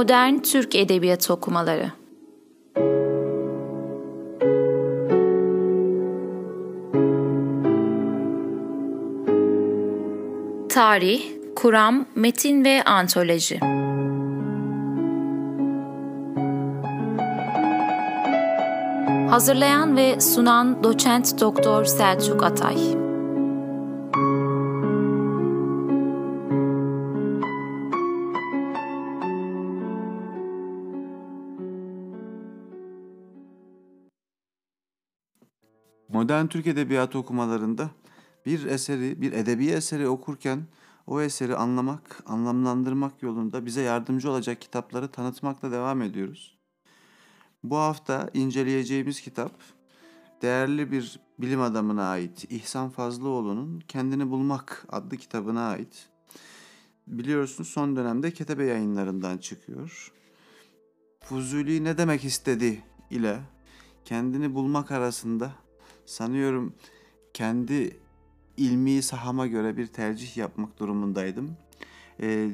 Modern Türk Edebiyatı Okumaları. Tarih, Kuram, Metin ve Antoloji. Hazırlayan ve sunan Doçent Doktor Selçuk Atay Modern Türk Edebiyatı okumalarında bir eseri, bir edebi eseri okurken o eseri anlamak, anlamlandırmak yolunda bize yardımcı olacak kitapları tanıtmakla devam ediyoruz. Bu hafta inceleyeceğimiz kitap değerli bir bilim adamına ait İhsan Fazlıoğlu'nun Kendini Bulmak adlı kitabına ait. Biliyorsunuz son dönemde Ketebe yayınlarından çıkıyor. Fuzuli ne demek istedi ile kendini bulmak arasında sanıyorum kendi ilmi sahama göre bir tercih yapmak durumundaydım. E,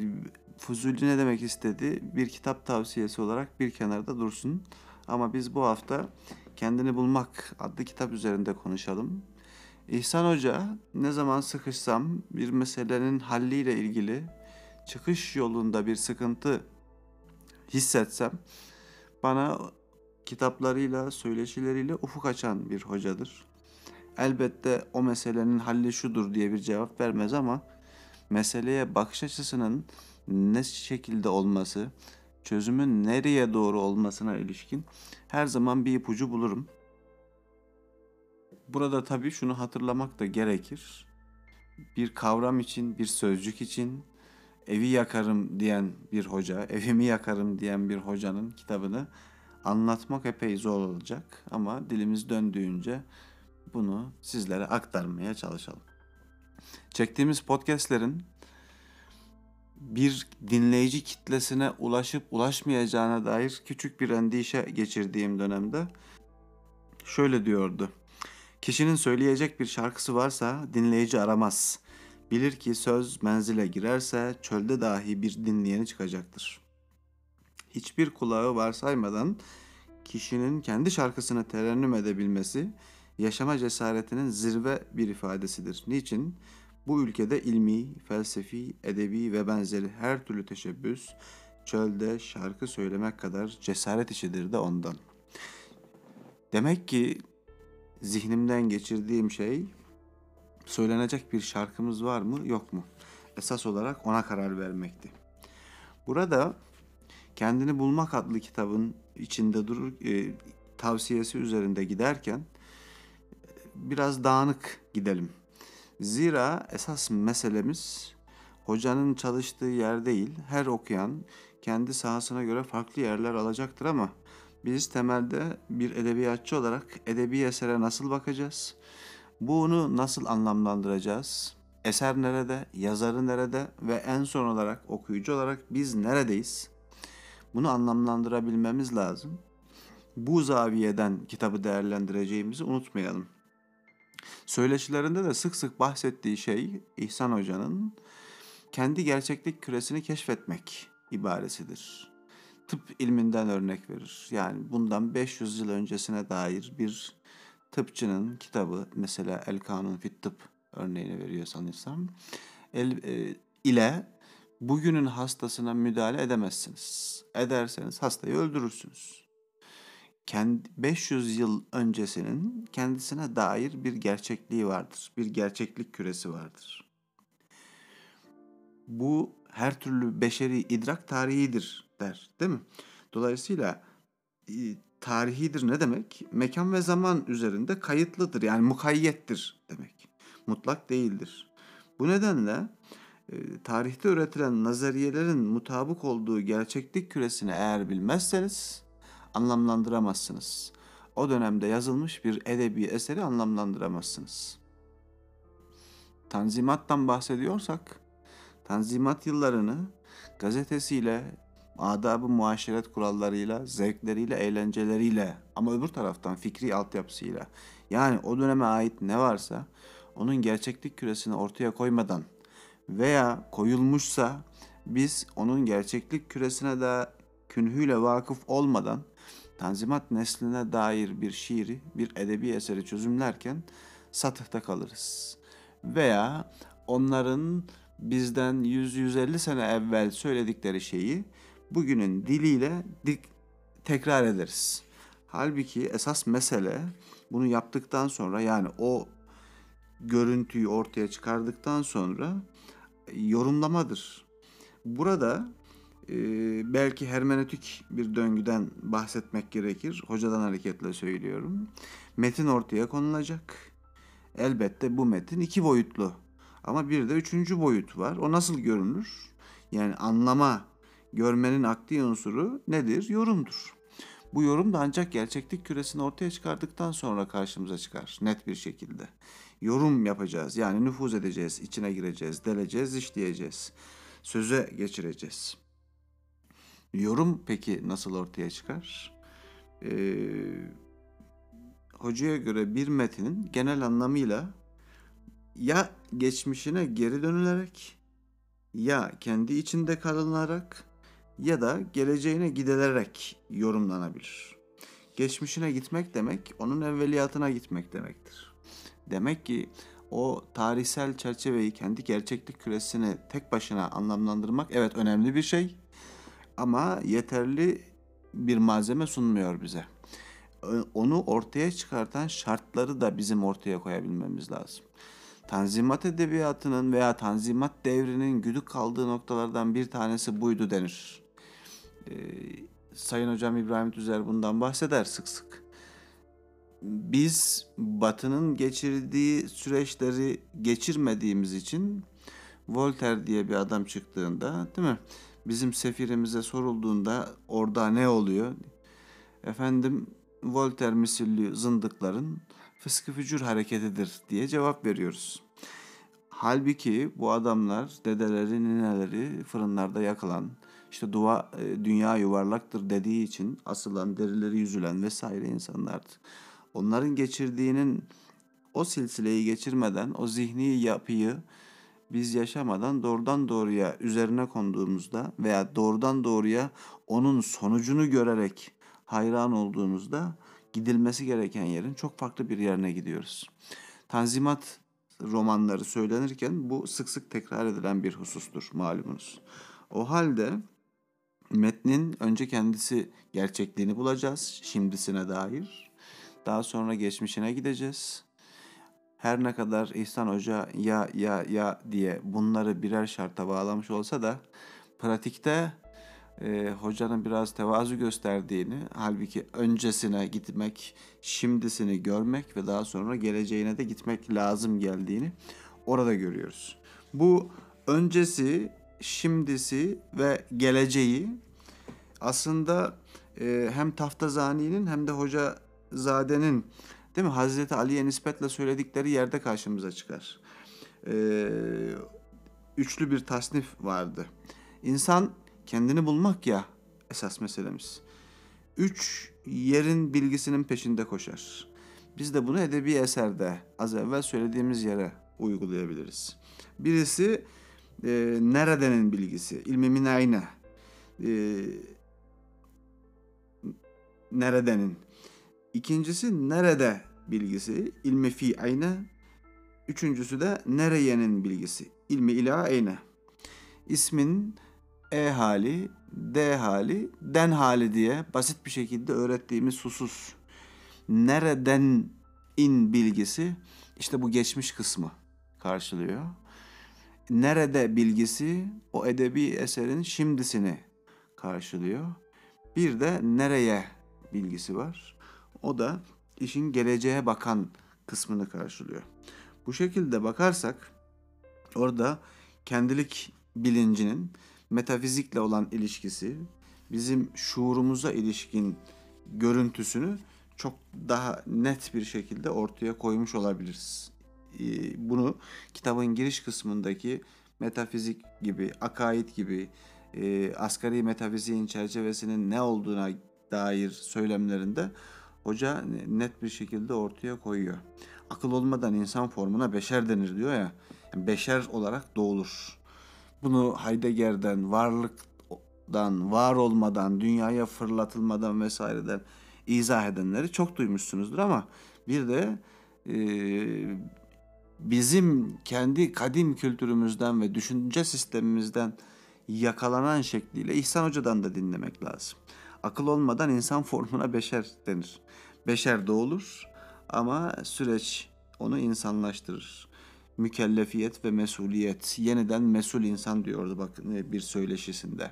Fuzuli ne demek istedi? Bir kitap tavsiyesi olarak bir kenarda dursun. Ama biz bu hafta Kendini Bulmak adlı kitap üzerinde konuşalım. İhsan Hoca ne zaman sıkışsam bir meselenin halliyle ilgili çıkış yolunda bir sıkıntı hissetsem bana kitaplarıyla, söyleşileriyle ufuk açan bir hocadır. Elbette o meselenin halli şudur diye bir cevap vermez ama meseleye bakış açısının ne şekilde olması, çözümün nereye doğru olmasına ilişkin her zaman bir ipucu bulurum. Burada tabii şunu hatırlamak da gerekir. Bir kavram için, bir sözcük için evi yakarım diyen bir hoca, evimi yakarım diyen bir hocanın kitabını anlatmak epey zor olacak ama dilimiz döndüğünce bunu sizlere aktarmaya çalışalım. Çektiğimiz podcastlerin bir dinleyici kitlesine ulaşıp ulaşmayacağına dair küçük bir endişe geçirdiğim dönemde şöyle diyordu. Kişinin söyleyecek bir şarkısı varsa dinleyici aramaz. Bilir ki söz menzile girerse çölde dahi bir dinleyeni çıkacaktır. Hiçbir kulağı varsaymadan kişinin kendi şarkısını terennüm edebilmesi yaşama cesaretinin zirve bir ifadesidir. Niçin? Bu ülkede ilmi, felsefi, edebi ve benzeri her türlü teşebbüs çölde şarkı söylemek kadar cesaret işidir de ondan. Demek ki zihnimden geçirdiğim şey söylenecek bir şarkımız var mı yok mu? Esas olarak ona karar vermekti. Burada Kendini Bulmak adlı kitabın içinde durur e, tavsiyesi üzerinde giderken biraz dağınık gidelim. Zira esas meselemiz hocanın çalıştığı yer değil. Her okuyan kendi sahasına göre farklı yerler alacaktır ama biz temelde bir edebiyatçı olarak edebi esere nasıl bakacağız? Bunu nasıl anlamlandıracağız? Eser nerede, yazarı nerede ve en son olarak okuyucu olarak biz neredeyiz? Bunu anlamlandırabilmemiz lazım. Bu zaviyeden kitabı değerlendireceğimizi unutmayalım. Söyleşilerinde de sık sık bahsettiği şey İhsan Hoca'nın kendi gerçeklik küresini keşfetmek ibaresidir. Tıp ilminden örnek verir. Yani bundan 500 yıl öncesine dair bir tıpçının kitabı mesela El Kanun Fit Tıp örneğini veriyor sanırsam. El, e, ile bugünün hastasına müdahale edemezsiniz. Ederseniz hastayı öldürürsünüz kendi 500 yıl öncesinin kendisine dair bir gerçekliği vardır. Bir gerçeklik küresi vardır. Bu her türlü beşeri idrak tarihidir der, değil mi? Dolayısıyla e, tarihidir ne demek? Mekan ve zaman üzerinde kayıtlıdır. Yani mukayyettir demek. Mutlak değildir. Bu nedenle tarihte üretilen nazariyelerin mutabık olduğu gerçeklik küresini eğer bilmezseniz anlamlandıramazsınız. O dönemde yazılmış bir edebi eseri anlamlandıramazsınız. Tanzimattan bahsediyorsak, Tanzimat yıllarını gazetesiyle, adabı muaşeret kurallarıyla, zevkleriyle, eğlenceleriyle ama öbür taraftan fikri altyapısıyla yani o döneme ait ne varsa onun gerçeklik küresini ortaya koymadan veya koyulmuşsa biz onun gerçeklik küresine de künhüyle vakıf olmadan Tanzimat nesline dair bir şiiri, bir edebi eseri çözümlerken satıhta kalırız. Veya onların bizden 100-150 sene evvel söyledikleri şeyi bugünün diliyle dik, tekrar ederiz. Halbuki esas mesele bunu yaptıktan sonra yani o görüntüyü ortaya çıkardıktan sonra yorumlamadır. Burada e, belki hermenötik bir döngüden bahsetmek gerekir. Hocadan hareketle söylüyorum. Metin ortaya konulacak. Elbette bu metin iki boyutlu. Ama bir de üçüncü boyut var. O nasıl görünür? Yani anlama, görmenin akli unsuru nedir? Yorumdur. Bu yorum da ancak gerçeklik küresini ortaya çıkardıktan sonra karşımıza çıkar net bir şekilde. Yorum yapacağız yani nüfuz edeceğiz, içine gireceğiz, deleceğiz, işleyeceğiz, söze geçireceğiz. Yorum peki nasıl ortaya çıkar? Ee, hocaya göre bir metinin genel anlamıyla ya geçmişine geri dönülerek ya kendi içinde kalınarak ya da geleceğine gidilerek yorumlanabilir. Geçmişine gitmek demek onun evveliyatına gitmek demektir. Demek ki o tarihsel çerçeveyi kendi gerçeklik küresini tek başına anlamlandırmak evet önemli bir şey ama yeterli bir malzeme sunmuyor bize. Onu ortaya çıkartan şartları da bizim ortaya koyabilmemiz lazım. Tanzimat edebiyatının veya Tanzimat devrinin güdük kaldığı noktalardan bir tanesi buydu denir. Ee, Sayın Hocam İbrahim Tüzer bundan bahseder sık sık. Biz Batı'nın geçirdiği süreçleri geçirmediğimiz için Voltaire diye bir adam çıktığında değil mi? Bizim sefirimize sorulduğunda orada ne oluyor? Efendim Voltaire misilli zındıkların fıskı fücur hareketidir diye cevap veriyoruz. Halbuki bu adamlar dedeleri, nineleri fırınlarda yakılan, işte dua, e, dünya yuvarlaktır dediği için asılan, derileri yüzülen vesaire insanlardı. Onların geçirdiğinin o silsileyi geçirmeden o zihni yapıyı biz yaşamadan doğrudan doğruya üzerine konduğumuzda veya doğrudan doğruya onun sonucunu görerek hayran olduğumuzda gidilmesi gereken yerin çok farklı bir yerine gidiyoruz. Tanzimat romanları söylenirken bu sık sık tekrar edilen bir husustur malumunuz. O halde metnin önce kendisi gerçekliğini bulacağız şimdisine dair. Daha sonra geçmişine gideceğiz. Her ne kadar İhsan Hoca ya ya ya diye bunları birer şarta bağlamış olsa da pratikte e, hocanın biraz tevazu gösterdiğini, halbuki öncesine gitmek, şimdisini görmek ve daha sonra geleceğine de gitmek lazım geldiğini orada görüyoruz. Bu öncesi, şimdisi ve geleceği aslında e, hem Taftazani'nin hem de Hoca Zade'nin değil mi Hazreti Ali'ye nispetle söyledikleri yerde karşımıza çıkar. E, üçlü bir tasnif vardı. İnsan kendini bulmak ya esas meselemiz. Üç yerin bilgisinin peşinde koşar. Biz de bunu edebi eserde az evvel söylediğimiz yere uygulayabiliriz. Birisi e, neredenin bilgisi, ilmi min ayne. E, neredenin. İkincisi nerede bilgisi, ilmi fi ayne. Üçüncüsü de nereyenin bilgisi, ilmi ila ayne. İsmin e hali, D hali, den hali diye basit bir şekilde öğrettiğimiz husus. Nereden in bilgisi işte bu geçmiş kısmı karşılıyor. Nerede bilgisi o edebi eserin şimdisini karşılıyor. Bir de nereye bilgisi var. O da işin geleceğe bakan kısmını karşılıyor. Bu şekilde bakarsak orada kendilik bilincinin metafizikle olan ilişkisi, bizim şuurumuza ilişkin görüntüsünü çok daha net bir şekilde ortaya koymuş olabiliriz. Ee, bunu kitabın giriş kısmındaki metafizik gibi, akaid gibi, e, asgari metafiziğin çerçevesinin ne olduğuna dair söylemlerinde hoca net bir şekilde ortaya koyuyor. Akıl olmadan insan formuna beşer denir diyor ya. Beşer olarak doğulur. Bunu Heidegger'den varlık yoktan, var olmadan, dünyaya fırlatılmadan vesaireden izah edenleri çok duymuşsunuzdur ama bir de e, bizim kendi kadim kültürümüzden ve düşünce sistemimizden yakalanan şekliyle İhsan Hoca'dan da dinlemek lazım. Akıl olmadan insan formuna beşer denir. Beşer doğulur ama süreç onu insanlaştırır. Mükellefiyet ve mesuliyet. Yeniden mesul insan diyordu bakın bir söyleşisinde.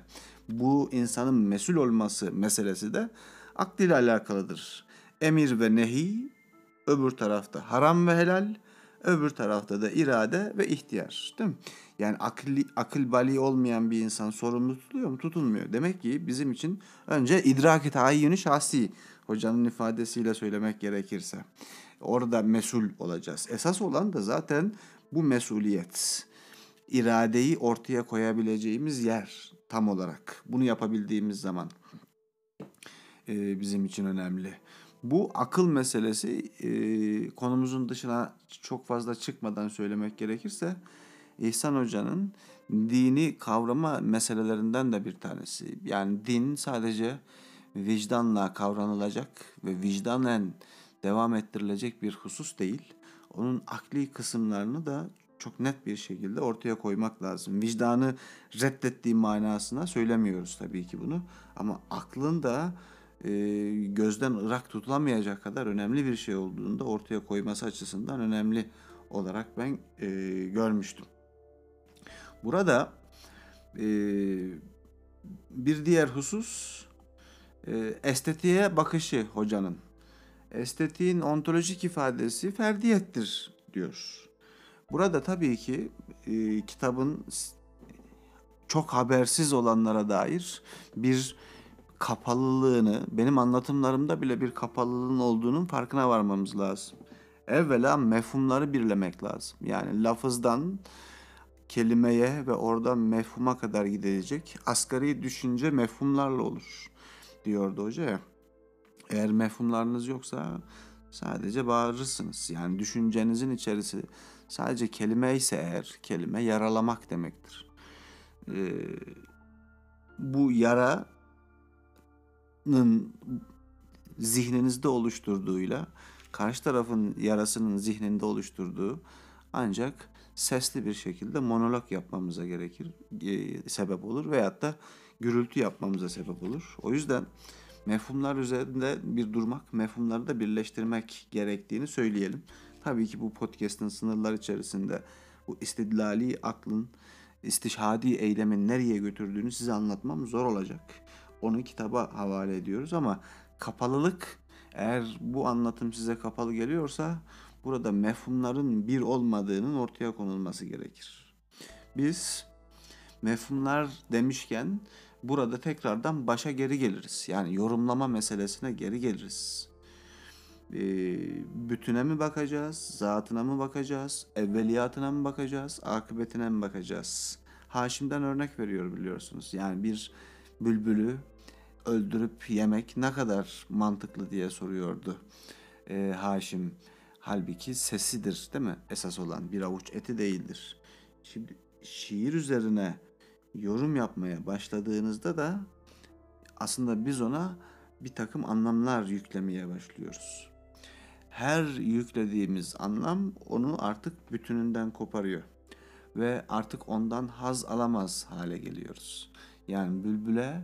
Bu insanın mesul olması meselesi de akliyle alakalıdır. Emir ve nehi öbür tarafta haram ve helal, öbür tarafta da irade ve ihtiyar. Değil mi? Yani akıl, akıl bali olmayan bir insan sorumlu tutuluyor mu? Tutulmuyor. Demek ki bizim için önce idrak-ı tahayyünü şahsi hocanın ifadesiyle söylemek gerekirse. Orada mesul olacağız. Esas olan da zaten bu mesuliyet. İradeyi ortaya koyabileceğimiz yer tam olarak. Bunu yapabildiğimiz zaman bizim için önemli. Bu akıl meselesi e, konumuzun dışına çok fazla çıkmadan söylemek gerekirse İhsan Hoca'nın dini kavrama meselelerinden de bir tanesi. Yani din sadece vicdanla kavranılacak ve vicdanen devam ettirilecek bir husus değil. Onun akli kısımlarını da çok net bir şekilde ortaya koymak lazım. Vicdanı reddettiği manasına söylemiyoruz tabii ki bunu. Ama aklın da gözden ırak tutulamayacak kadar önemli bir şey olduğunu da ortaya koyması açısından önemli olarak ben e, görmüştüm. Burada e, bir diğer husus e, estetiğe bakışı hocanın. Estetiğin ontolojik ifadesi ferdiyettir diyor. Burada tabii ki e, kitabın çok habersiz olanlara dair bir kapalılığını, benim anlatımlarımda bile bir kapalılığın olduğunun farkına varmamız lazım. Evvela mefhumları birlemek lazım. Yani lafızdan kelimeye ve oradan mefhuma kadar gidecek asgari düşünce mefhumlarla olur diyordu hoca ya. Eğer mefhumlarınız yoksa sadece bağırırsınız. Yani düşüncenizin içerisi sadece kelime ise eğer kelime yaralamak demektir. Ee, bu yaranın zihninizde oluşturduğuyla karşı tarafın yarasının zihninde oluşturduğu ancak sesli bir şekilde monolog yapmamıza gerekir, e, sebep olur veyahut da gürültü yapmamıza sebep olur. O yüzden mefhumlar üzerinde bir durmak, mefhumları da birleştirmek gerektiğini söyleyelim. Tabii ki bu podcast'ın sınırlar içerisinde bu istidlali aklın, istişhadi eylemin nereye götürdüğünü size anlatmam zor olacak. Onu kitaba havale ediyoruz ama kapalılık eğer bu anlatım size kapalı geliyorsa burada mefhumların bir olmadığının ortaya konulması gerekir. Biz mefhumlar demişken burada tekrardan başa geri geliriz. Yani yorumlama meselesine geri geliriz. Ee, bütüne mi bakacağız, zatına mı bakacağız, evveliyatına mı bakacağız, akıbetine mi bakacağız? Haşim'den örnek veriyor biliyorsunuz. Yani bir bülbülü öldürüp yemek ne kadar mantıklı diye soruyordu ee, Haşim. Halbuki sesidir değil mi? Esas olan bir avuç eti değildir. Şimdi şiir üzerine yorum yapmaya başladığınızda da aslında biz ona bir takım anlamlar yüklemeye başlıyoruz. Her yüklediğimiz anlam onu artık bütününden koparıyor ve artık ondan haz alamaz hale geliyoruz. Yani bülbüle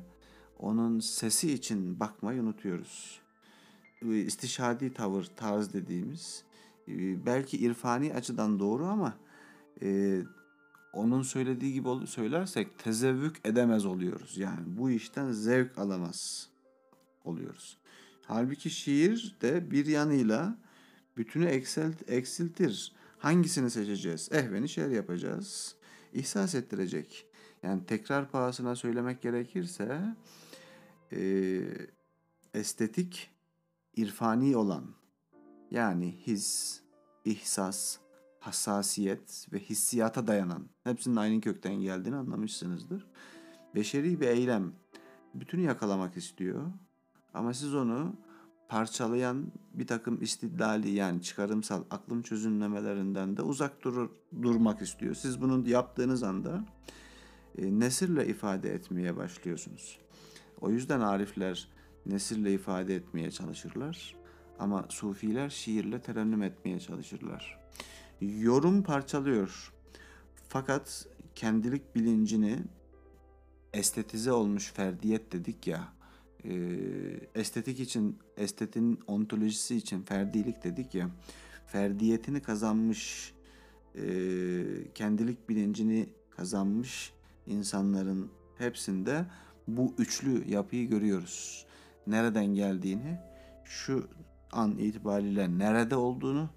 onun sesi için bakmayı unutuyoruz. İstişadi tavır, tarz dediğimiz belki irfani açıdan doğru ama e, onun söylediği gibi söylersek tezevvük edemez oluyoruz. Yani bu işten zevk alamaz oluyoruz. Halbuki şiir de bir yanıyla bütünü eksilt, eksiltir. Hangisini seçeceğiz? Ehveni şer yapacağız. İhsas ettirecek. Yani tekrar pahasına söylemek gerekirse e, estetik, irfani olan yani his, ihsas, hassasiyet ve hissiyata dayanan, hepsinin aynı kökten geldiğini anlamışsınızdır. Beşeri bir eylem bütünü yakalamak istiyor ama siz onu parçalayan bir takım istidlali yani çıkarımsal aklım çözümlemelerinden de uzak durur, durmak istiyor. Siz bunu yaptığınız anda nesirle ifade etmeye başlıyorsunuz. O yüzden arifler nesirle ifade etmeye çalışırlar ama sufiler şiirle terennüm etmeye çalışırlar. Yorum parçalıyor. Fakat kendilik bilincini estetize olmuş ferdiyet dedik ya. E, estetik için, estetin ontolojisi için ferdilik dedik ya. Ferdiyetini kazanmış, e, kendilik bilincini kazanmış insanların hepsinde bu üçlü yapıyı görüyoruz. Nereden geldiğini, şu an itibariyle nerede olduğunu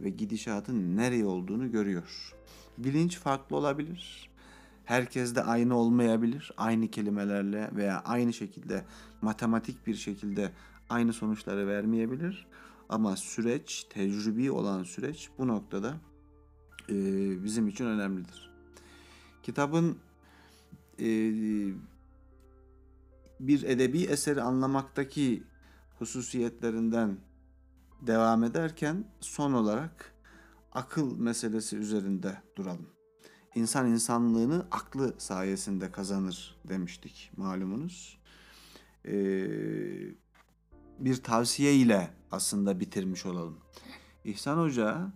ve gidişatın nereye olduğunu görüyor. Bilinç farklı olabilir. Herkes de aynı olmayabilir. Aynı kelimelerle veya aynı şekilde matematik bir şekilde aynı sonuçları vermeyebilir. Ama süreç, tecrübi olan süreç bu noktada bizim için önemlidir. Kitabın e, bir edebi eseri anlamaktaki hususiyetlerinden devam ederken son olarak akıl meselesi üzerinde duralım. İnsan insanlığını aklı sayesinde kazanır demiştik malumunuz. Ee, bir tavsiye ile aslında bitirmiş olalım. İhsan Hoca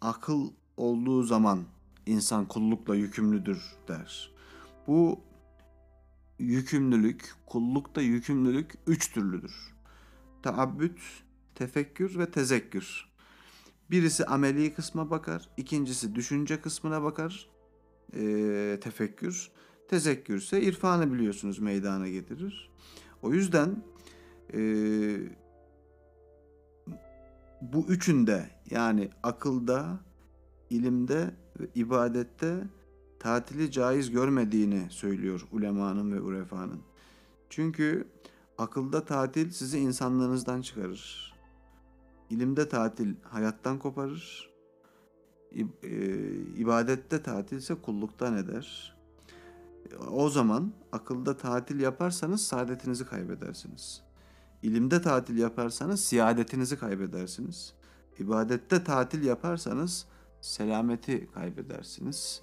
akıl olduğu zaman insan kullukla yükümlüdür der. Bu yükümlülük, kullukta yükümlülük üç türlüdür. Taabbüt, tefekkür ve tezekkür. Birisi ameli kısma bakar, ikincisi düşünce kısmına bakar, e, tefekkür. Tezekkür ise irfanı biliyorsunuz meydana getirir. O yüzden e, bu üçünde yani akılda, ilimde ve ibadette tatili caiz görmediğini söylüyor ulemanın ve urefanın. Çünkü akılda tatil sizi insanlığınızdan çıkarır. İlimde tatil hayattan koparır. E, ibadette tatil ise kulluktan eder. O zaman akılda tatil yaparsanız saadetinizi kaybedersiniz. İlimde tatil yaparsanız siadetinizi kaybedersiniz. İbadette tatil yaparsanız selameti kaybedersiniz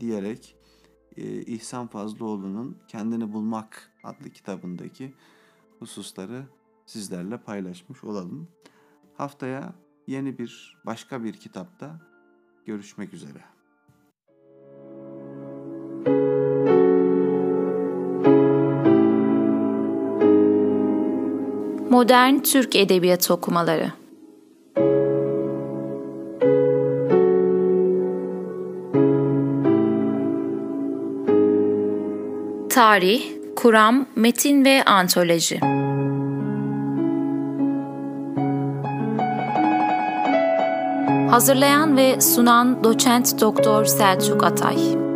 diyerek e, İhsan Fazlıoğlu'nun Kendini Bulmak adlı kitabındaki hususları sizlerle paylaşmış olalım. Haftaya yeni bir başka bir kitapta görüşmek üzere. Modern Türk Edebiyatı Okumaları Tarih, Kuram, Metin ve Antoloji. Hazırlayan ve sunan Doçent Doktor Selçuk Atay